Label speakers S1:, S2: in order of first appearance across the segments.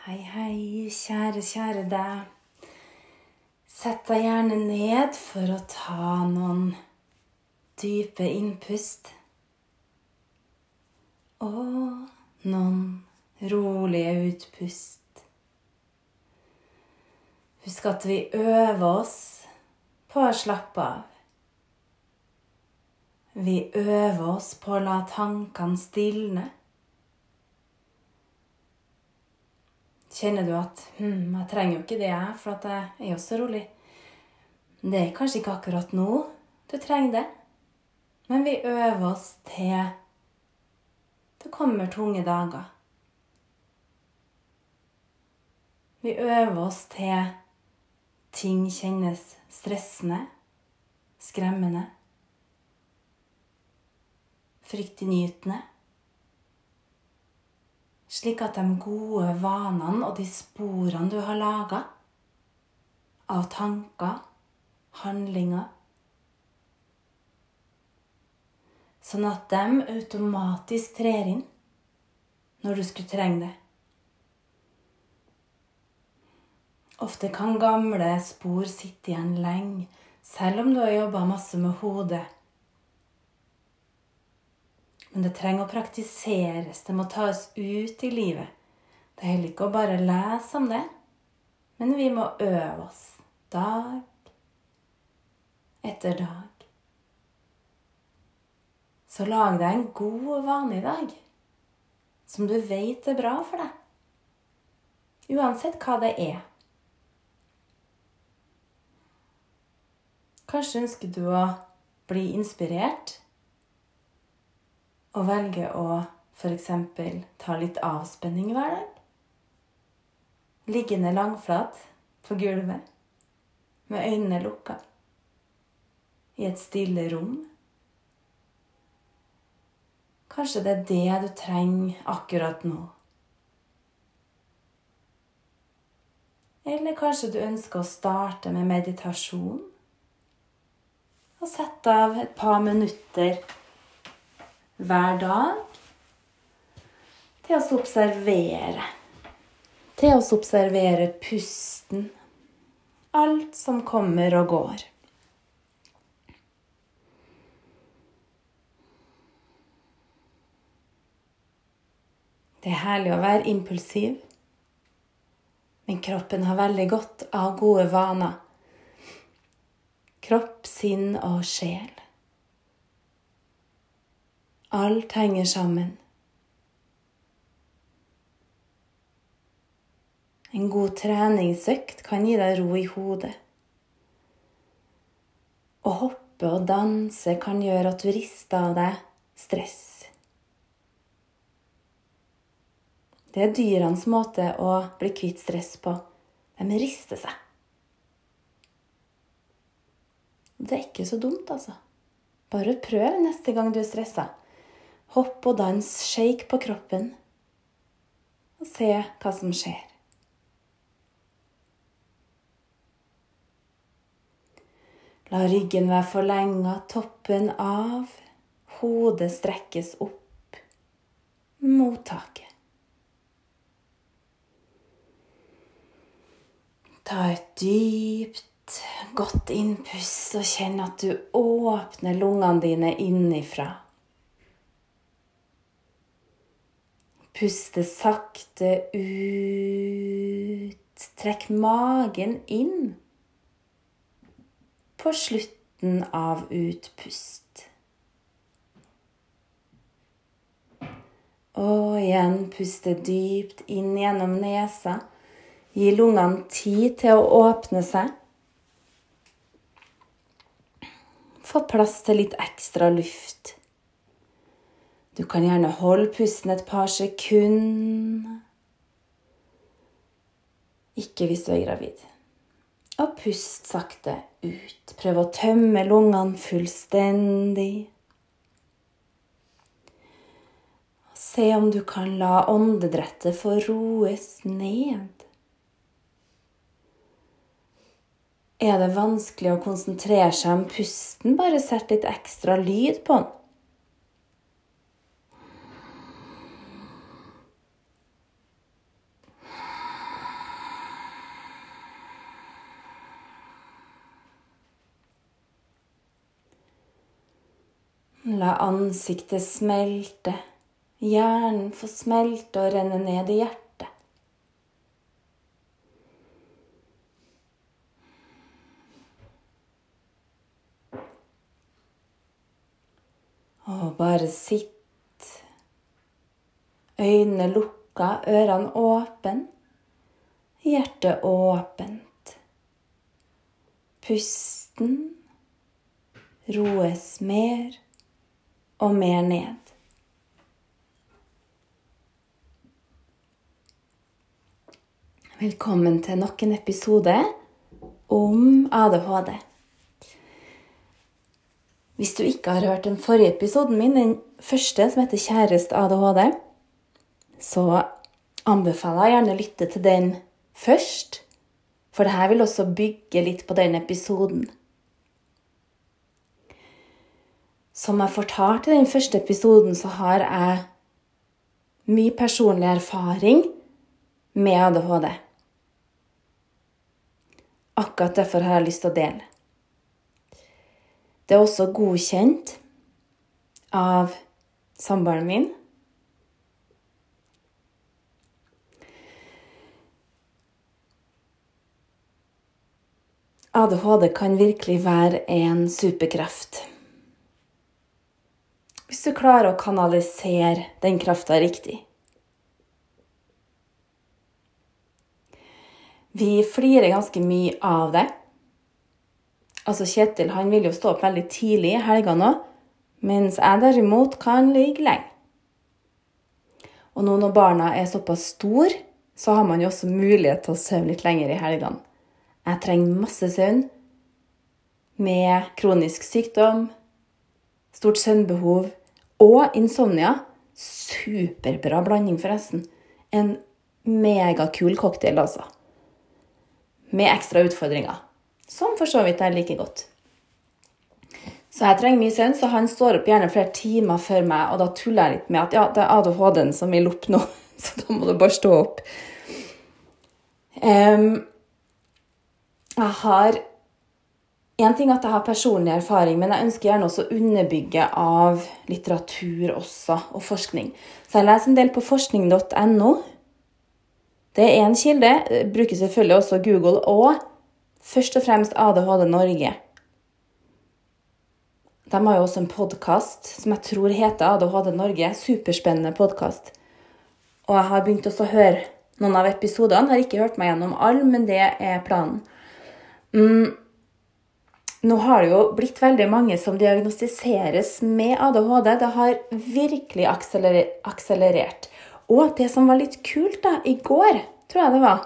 S1: Hei, hei, kjære, kjære deg. Sett deg gjerne ned for å ta noen dype innpust. Og noen rolige utpust. Husk at vi øver oss på å slappe av. Vi øver oss på å la tankene stilne. Kjenner du at hm, 'Jeg trenger jo ikke det, jeg, for jeg er jo så rolig'. Det er kanskje ikke akkurat nå du trenger det, men vi øver oss til det kommer tunge dager. Vi øver oss til ting kjennes stressende, skremmende, fryktinngytende slik at de gode vanene og de sporene du har laga av tanker, handlinger Sånn at de automatisk trer inn når du skulle trenge det. Ofte kan gamle spor sitte igjen lenge, selv om du har jobba masse med hodet men det trenger å praktiseres. Det må tas ut i livet. Det er heller ikke å bare lese om det, men vi må øve oss dag etter dag. Så lag deg en god og vanlig dag som du vet er bra for deg. Uansett hva det er. Kanskje ønsker du å bli inspirert og velge å f.eks. ta litt avspenning hver dag. Liggende langflat på gulvet med øynene lukka i et stille rom. Kanskje det er det du trenger akkurat nå. Eller kanskje du ønsker å starte med meditasjon og sette av et par minutter hver dag til å observere. Til å observere pusten. Alt som kommer og går. Det er herlig å være impulsiv, men kroppen har veldig godt av gode vaner. Kropp, sinn og sjel. Alt henger sammen. En god treningsøkt kan gi deg ro i hodet. Å hoppe og danse kan gjøre at du rister av deg stress. Det er dyrenes måte å bli kvitt stress på. De rister seg. Det er ikke så dumt, altså. Bare prøv neste gang du er stressa. Hopp og dans, shake på kroppen, og se hva som skjer. La ryggen være forlenga, toppen av, hodet strekkes opp mot taket. Ta et dypt, godt innpust og kjenn at du åpner lungene dine innifra. Puste sakte ut. Trekk magen inn på slutten av utpust. Og igjen puste dypt inn gjennom nesa. Gi lungene tid til å åpne seg. Få plass til litt ekstra luft. Du kan gjerne holde pusten et par sekunder. Ikke hvis du er gravid. Og pust sakte ut. Prøv å tømme lungene fullstendig. Se om du kan la åndedrettet få roes ned. Er det vanskelig å konsentrere seg om pusten, bare sett litt ekstra lyd på den. La ansiktet smelte, hjernen få smelte og renne ned i hjertet. Og bare sitt. Øynene lukka, ørene åpen, hjertet åpent. Pusten roes mer og mer ned. Velkommen til nok en episode om ADHD. Hvis du ikke har hørt den forrige episoden min, den første som heter 'Kjæreste ADHD', så anbefaler jeg gjerne å lytte til den først. For dette vil også bygge litt på den episoden. Som jeg fortalte i den første episoden, så har jeg mye personlig erfaring med ADHD. Akkurat derfor har jeg lyst til å dele. Det er også godkjent av samboeren min. ADHD kan virkelig være en superkraft. Hvis du klarer å kanalisere den krafta riktig. Vi flirer ganske mye av det. Altså Kjetil han vil jo stå opp veldig tidlig i helgene òg, mens jeg derimot kan ligge lenge. Og nå når barna er såpass store, så har man jo også mulighet til å sove litt lenger i helgene. Jeg trenger masse søvn med kronisk sykdom, stort søvnbehov og insomnia. Superbra blanding, forresten. En megakul cocktail, altså. Med ekstra utfordringer. Som for så vidt jeg liker godt. Så jeg trenger mye søvn, så han står opp gjerne flere timer før meg, og da tuller jeg litt med at ja, det er ADHD-en som vil opp nå, så da må du bare stå opp. Um, jeg har en ting at jeg har personlig erfaring, men jeg ønsker gjerne også å underbygge av litteratur også, og forskning. Så jeg leser en del på forskning.no. Det er én kilde. Jeg bruker selvfølgelig også Google og først og fremst ADHD Norge. De har jo også en podkast som jeg tror heter ADHD Norge. Superspennende podkast. Og jeg har begynt også å høre noen av episodene. Har ikke hørt meg gjennom alle, men det er planen. Mm. Nå har det jo blitt veldig mange som diagnostiseres med ADHD. Det har virkelig akselerert. Og det som var litt kult da, i går, tror jeg det var,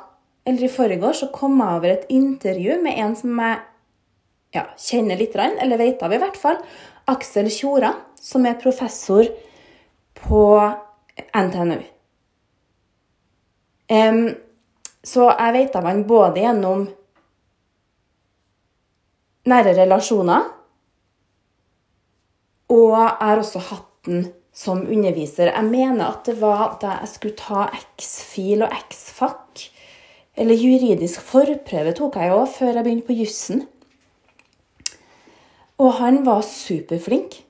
S1: eller i forrige så kom jeg over et intervju med en som jeg ja, kjenner litt, eller vet av i hvert fall. Aksel Tjora, som er professor på NTNU. Um, så jeg vet av han både gjennom nære relasjoner. Og jeg har også hatt den som underviser. Jeg mener at det var da jeg skulle ta X-fil og X-fakk. Eller juridisk forprøve tok jeg òg før jeg begynte på jussen. Og han var superflink.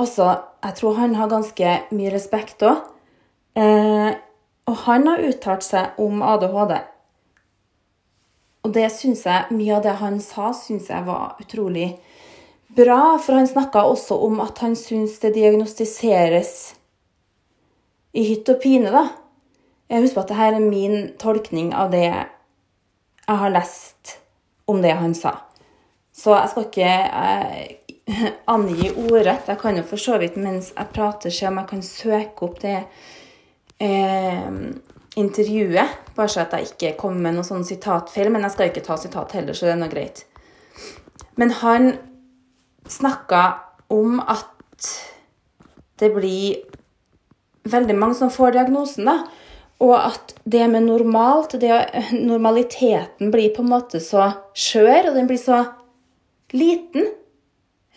S1: Altså, jeg tror han har ganske mye respekt òg. Eh, og han har uttalt seg om ADHD og det synes jeg, mye av det han sa, syns jeg var utrolig bra. For han snakka også om at han syns det diagnostiseres i hytt og pine, da. Jeg husker at dette er min tolkning av det jeg har lest om det han sa. Så jeg skal ikke eh, angi ordrett. Jeg kan jo for så vidt mens jeg prater, se om jeg kan søke opp det eh, intervjuet. Bare så at jeg ikke kommer med noen sånn sitatfeil. Men jeg skal ikke ta sitat heller, så det er noe greit. Men han snakka om at det blir veldig mange som får diagnosen, da. Og at det med normalt, det, normaliteten blir på en måte så skjør, og den blir så liten.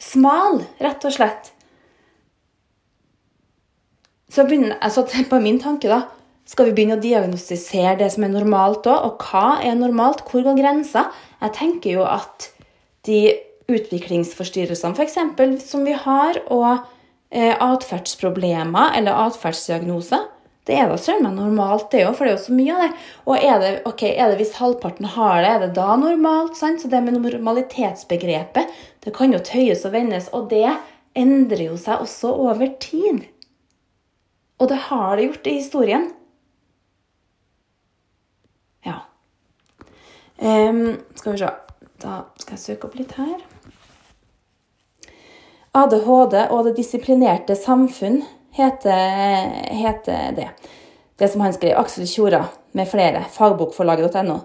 S1: Smal, rett og slett. Så begynner jeg så på min tanke, da. Skal vi begynne å diagnostisere det som er normalt òg? Og hva er normalt? Hvor går grensa? Jeg tenker jo at de utviklingsforstyrrelsene f.eks. som vi har, og eh, atferdsproblemer eller atferdsdiagnoser, det er da søren meg normalt, det òg, for det er jo så mye av det. Og er det, okay, er det hvis halvparten har det, er det da normalt? Sant? Så det med normalitetsbegrepet det kan jo tøyes og vendes, og det endrer jo seg også over tid. Og det har det gjort i historien. Ja. Um, skal vi se Da skal jeg søke opp litt her. ADHD og det disiplinerte samfunn heter, heter det. Det som han skrev. Aksel Tjora med flere. Fagbokforlaget.no.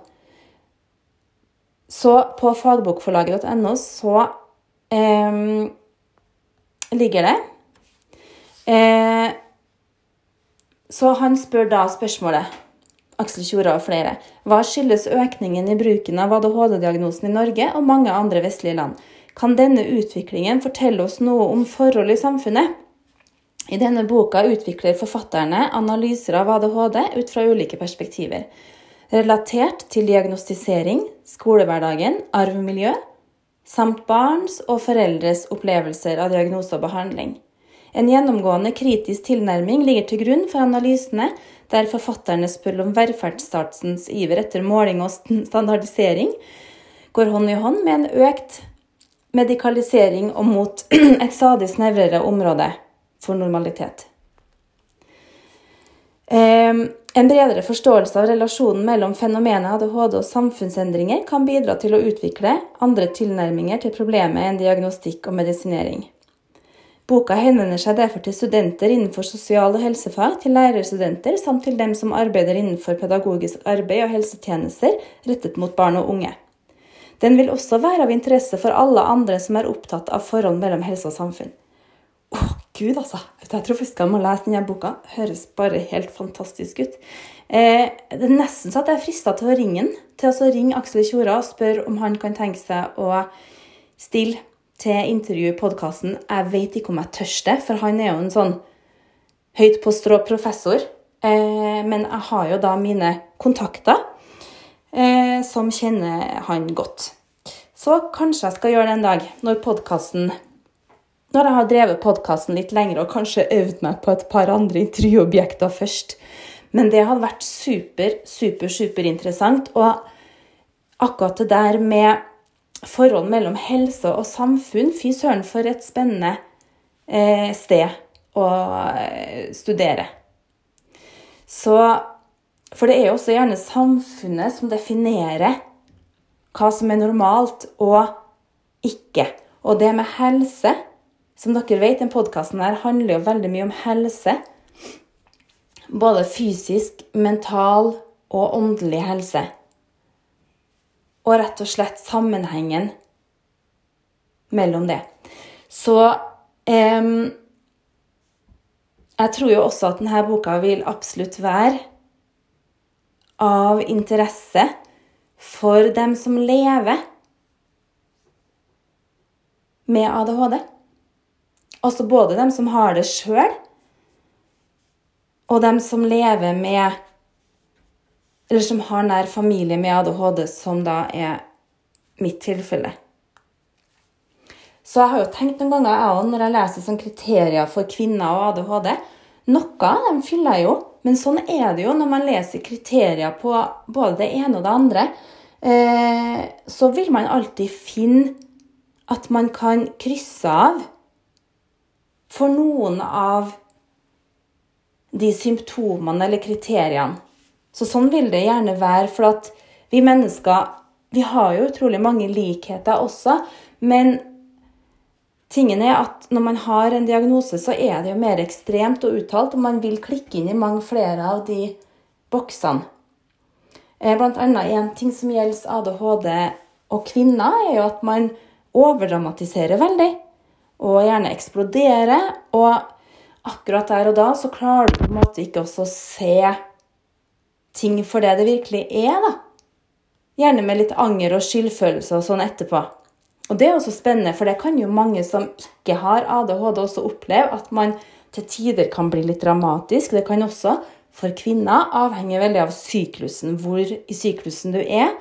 S1: Så på fagbokforlaget.no så um, ligger det eh, Så han spør da spørsmålet, Aksel Tjora og flere, hva skyldes økningen i bruken av ADHD-diagnosen i Norge og mange andre vestlige land? Kan denne utviklingen fortelle oss noe om forhold i samfunnet? I denne boka utvikler forfatterne analyser av ADHD ut fra ulike perspektiver, relatert til diagnostisering, skolehverdagen, arvmiljø, samt barns og foreldres opplevelser av diagnose og behandling. En gjennomgående kritisk tilnærming ligger til grunn for analysene, der forfatterne spør om velferdsstatens iver etter måling og standardisering går hånd i hånd med en økt medikalisering og mot et stadig snevrere område for normalitet. En bredere forståelse av relasjonen mellom fenomenet ADHD og samfunnsendringer kan bidra til å utvikle andre tilnærminger til problemet enn diagnostikk og medisinering. Boka henvender seg derfor til studenter innenfor sosial- og helsefag, til lærerstudenter samt til dem som arbeider innenfor pedagogisk arbeid og helsetjenester rettet mot barn og unge. Den vil også være av interesse for alle andre som er opptatt av forhold mellom helse og samfunn. Å, gud, altså. Jeg tror faktisk jeg må lese denne boka. Høres bare helt fantastisk ut. Eh, det er nesten så at jeg er frista til å ringe han. Til å ringe Aksel Tjora og spørre om han kan tenke seg å stille til intervju i podkasten. Jeg vet ikke om jeg tør det, for han er jo en sånn høyt på strå professor. Eh, men jeg har jo da mine kontakter eh, som kjenner han godt. Så kanskje jeg skal gjøre det en dag, når podkasten når jeg har drevet podkasten litt lenger og kanskje øvd meg på et par andre intervjuobjekter først. Men det hadde vært super, super, superinteressant. Og akkurat det der med forhold mellom helse og samfunn Fy søren, for et spennende eh, sted å eh, studere. Så For det er jo også gjerne samfunnet som definerer hva som er normalt og ikke. Og det med helse som dere vet, den podkasten handler jo veldig mye om helse. Både fysisk, mental og åndelig helse. Og rett og slett sammenhengen mellom det. Så eh, Jeg tror jo også at denne boka vil absolutt være av interesse for dem som lever med ADHD. Altså både dem som har det sjøl, og dem som lever med Eller som har nær familie med ADHD, som da er mitt tilfelle. Så jeg har jo tenkt noen ganger, jeg òg, når jeg leser sånn kriterier for kvinner og ADHD Noe av dem fyller jeg jo, men sånn er det jo når man leser kriterier på både det ene og det andre. Eh, så vil man alltid finne at man kan krysse av for noen av de symptomene eller kriteriene. Så sånn vil det gjerne være, for at vi mennesker vi har jo utrolig mange likheter også, men tingen er at når man har en diagnose, så er det jo mer ekstremt og uttalt, og man vil klikke inn i mange flere av de boksene. Eh, blant annet en ting som gjelder ADHD og kvinner, er jo at man overdramatiserer veldig og gjerne eksploderer. Og akkurat der og da så klarer du på en måte ikke også å se ting for det det virkelig er. da. Gjerne med litt anger og skyldfølelse og sånn etterpå. Og det er også spennende, for det kan jo mange som ikke har ADHD, også oppleve. At man til tider kan bli litt dramatisk. Det kan også for kvinner avhenge veldig av syklusen, hvor i syklusen du er,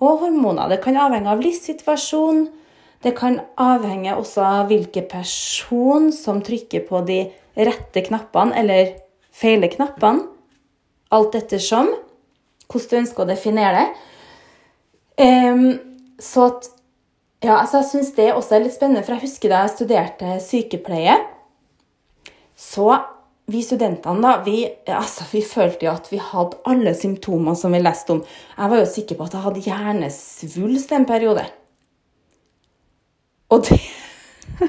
S1: og hormoner. Det kan avhenge av livssituasjon, Det kan avhenge også av hvilken person som trykker på de rette knappene eller feile knappene. Alt ettersom hvordan du ønsker å definere det. Um, så at Ja, altså jeg syns det også er litt spennende, for jeg husker da jeg studerte sykepleie, så vi studentene da, vi, altså, vi, følte jo at vi hadde alle symptomer som vi leste om. Jeg var jo sikker på at jeg hadde hjernesvulst en periode. Og det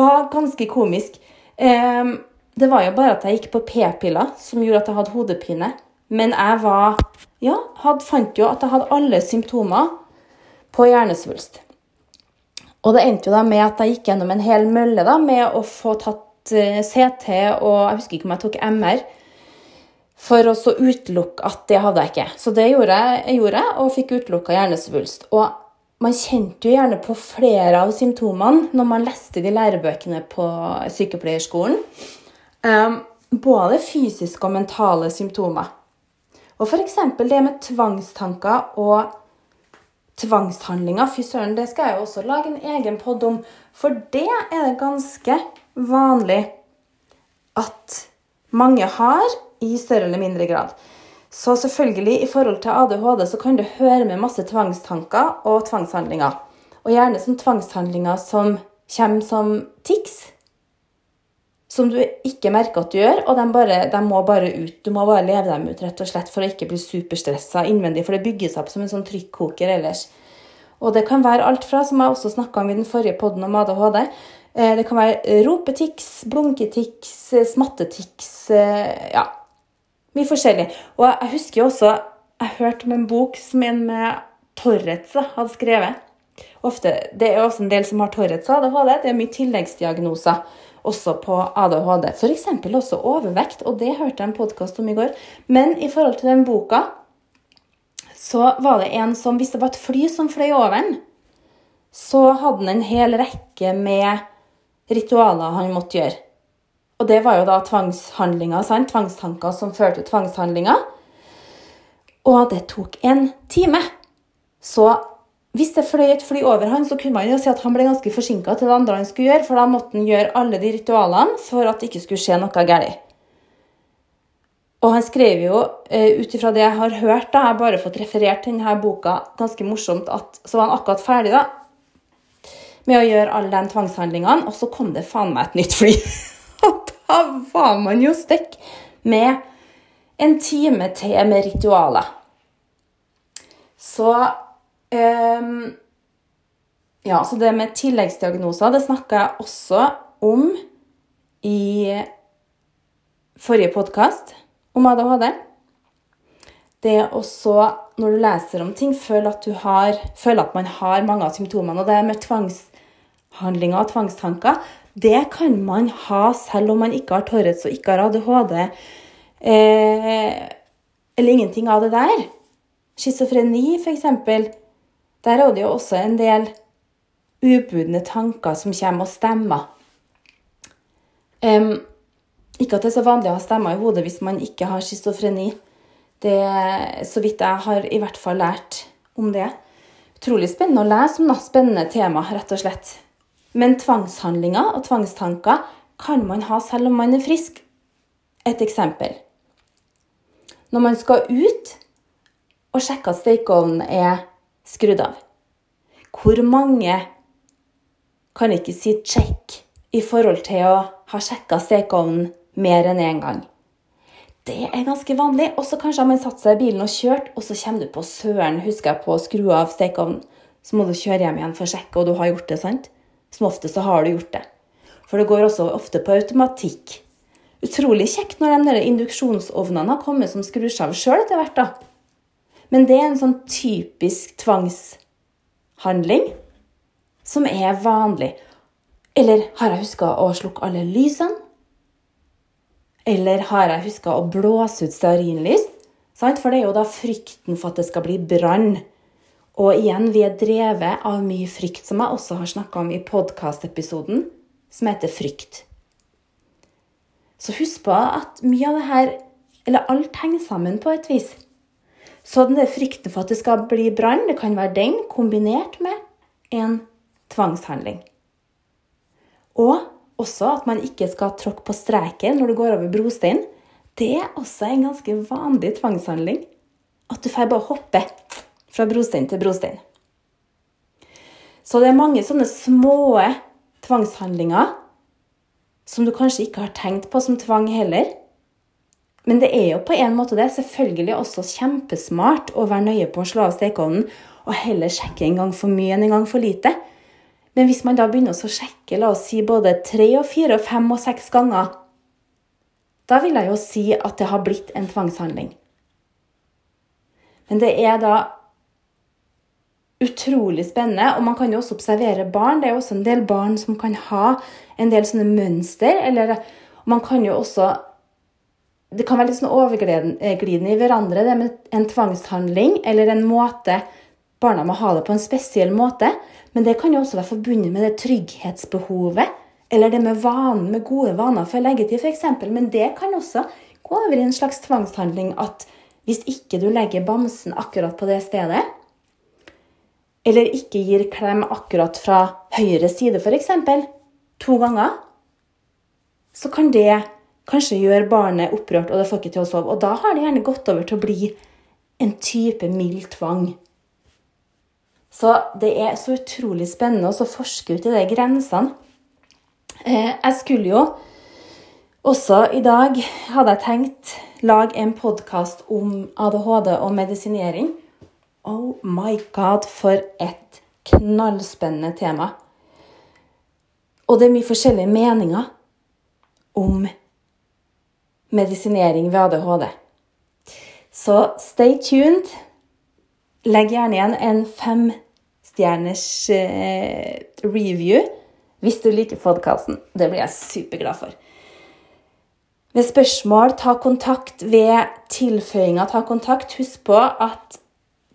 S1: var ganske komisk. Det var jo bare at jeg gikk på p-piller som gjorde at jeg hadde hodepine. Men jeg var Ja, had, fant jo at jeg hadde alle symptomer på hjernesvulst. Og det endte jo da med at jeg gikk gjennom en hel mølle da, med å få tatt eh, CT og jeg husker ikke om jeg tok MR. For å så utelukke at det hadde jeg ikke. Så det gjorde jeg, jeg og fikk utelukka hjernesvulst. Og man kjente jo gjerne på flere av symptomene når man leste de lærebøkene på sykepleierskolen. Um, både fysiske og mentale symptomer. Og f.eks. det med tvangstanker og tvangshandlinger. Fy søren, det skal jeg jo også lage en egen pod om. For det er det ganske vanlig at mange har i større eller mindre grad. Så selvfølgelig, i forhold til ADHD så kan du høre med masse tvangstanker og tvangshandlinger. Og gjerne som tvangshandlinger som kommer som tics. Som du ikke merker at du gjør, og de, bare, de, må bare ut. Du må bare leve dem ut rett og slett for å ikke bli superstressa innvendig, for det bygges opp som en sånn trykkoker ellers. Og det kan være alt fra, som jeg også snakka om i den forrige poden om ADHD, eh, det kan være ropetics, blunketics, smattetics Ja, mye forskjellig. Og jeg husker jo også Jeg hørte om en bok som en med Torrets hadde skrevet. Ofte, Det er også en del som har Torrets ADHD. Det er mye tilleggsdiagnoser også på ADHD. F.eks. også overvekt, og det hørte jeg en podkast om i går. Men i forhold til den boka så var det en som Hvis det var et fly som fløy over den, så hadde han en hel rekke med ritualer han måtte gjøre. Og det var jo da tvangshandlinger, sant? tvangstanker som førte tvangshandlinger. Og det tok en time. Så hvis det fløy et fly over han, så kunne man jo si at han ble ganske forsinka til det andre han skulle gjøre, for da måtte han gjøre alle de ritualene for at det ikke skulle skje noe galt. Og han skrev jo, eh, ut ifra det jeg har hørt, da, jeg har bare fått referert denne boka, ganske morsomt, at så var han akkurat ferdig da, med å gjøre alle de tvangshandlingene, og så kom det faen meg et nytt fly. Og Da var man jo støkk med en time til med ritualer. Så um, Ja, så det med tilleggsdiagnoser, det snakka jeg også om i forrige podkast om ADHD. Det er også, når du leser om ting, føler at, har, føler at man har mange av symptomene. Og det med tvangshandlinger og tvangstanker, det kan man ha selv om man ikke har Tourettes og ikke har ADHD. Eh, eller ingenting av det der. Schizofreni, f.eks. Der er det jo også en del ubudne tanker som kommer og stemmer. Um, ikke at det er så vanlig å ha stemmer i hodet hvis man ikke har schizofreni. Det så vidt jeg har i hvert fall lært om det. Utrolig spennende å lese om noe spennende tema, rett og slett. Men tvangshandlinger og tvangstanker kan man ha selv om man er frisk. Et eksempel. Når man skal ut og sjekke at stekeovnen er skrudd av. Hvor mange kan ikke si 'check' i forhold til å ha sjekka stekeovnen mer enn én gang? Det er ganske vanlig. Og så kanskje har man satt seg i bilen og kjørt, og så kommer du på søren, husker jeg på å skru av stekeovnen. Så må du kjøre hjem igjen for å sjekke, og du har gjort det, sant? Som ofte så har du gjort det. For det går også ofte på automatikk. Utrolig kjekt når de induksjonsovnene har kommet som skrur av sjøl etter hvert. da. Men det er en sånn typisk tvangshandling som er vanlig. Eller har jeg huska å slukke alle lysene? Eller har jeg huska å blåse ut stearinlys? For det er jo da frykten for at det skal bli brann og igjen, vi er drevet av mye frykt, som jeg også har snakka om i podkastepisoden, som heter Frykt. Så husk på at mye av det her, eller alt henger sammen på et vis. Så den frykten for at det skal bli brann, det kan være den kombinert med en tvangshandling. Og også at man ikke skal tråkke på streken når du går over brostein. Det er også en ganske vanlig tvangshandling. At du får bare hoppe fra brostein til brostein. Så det er mange sånne små tvangshandlinger som du kanskje ikke har tenkt på som tvang heller. Men det er jo på en måte det. Selvfølgelig også kjempesmart å være nøye på å slå av stekeovnen og heller sjekke en gang for mye enn en gang for lite. Men hvis man da begynner å sjekke la oss si både tre og fire og fem og seks ganger, da vil jeg jo si at det har blitt en tvangshandling. Men det er da utrolig spennende, og man kan jo også observere barn. Det er jo også en del barn som kan ha en del sånne mønster, eller man kan jo også det kan være litt sånn overglidende i hverandre, det med en tvangshandling eller en måte Barna må ha det på en spesiell måte, men det kan jo også være forbundet med det trygghetsbehovet. Eller det med vanen, med gode vaner for leggetid, f.eks. Men det kan også gå over i en slags tvangshandling at hvis ikke du legger bamsen akkurat på det stedet, eller ikke gir klem akkurat fra høyre side, f.eks., to ganger, så kan det kanskje gjør barnet opprørt, og det får ikke til å sove. Og da har det gjerne gått over til å bli en type mild tvang. Så det er så utrolig spennende å forske ut i de grensene. Eh, jeg skulle jo også i dag, hadde jeg tenkt, lage en podkast om ADHD og medisinering. Oh my god, for et knallspennende tema. Og det er mye forskjellige meninger om medisinering ved ADHD. Så stay tuned. Legg gjerne igjen en femstjerners eh, review hvis du liker podkasten. Det blir jeg superglad for. Ved spørsmål, ta kontakt. Ved tilføyinger, ta kontakt. Husk på at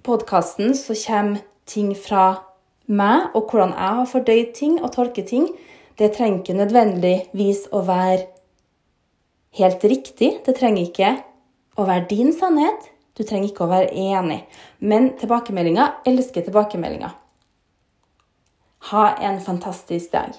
S1: podkasten så kommer ting fra meg, og hvordan jeg har fordøyd ting og tolket ting. Det trenger ikke nødvendigvis å være helt riktig. Det trenger ikke å være din sannhet. Du trenger ikke å være enig. Men tilbakemeldinger elsker tilbakemeldinger. Ha en fantastisk dag.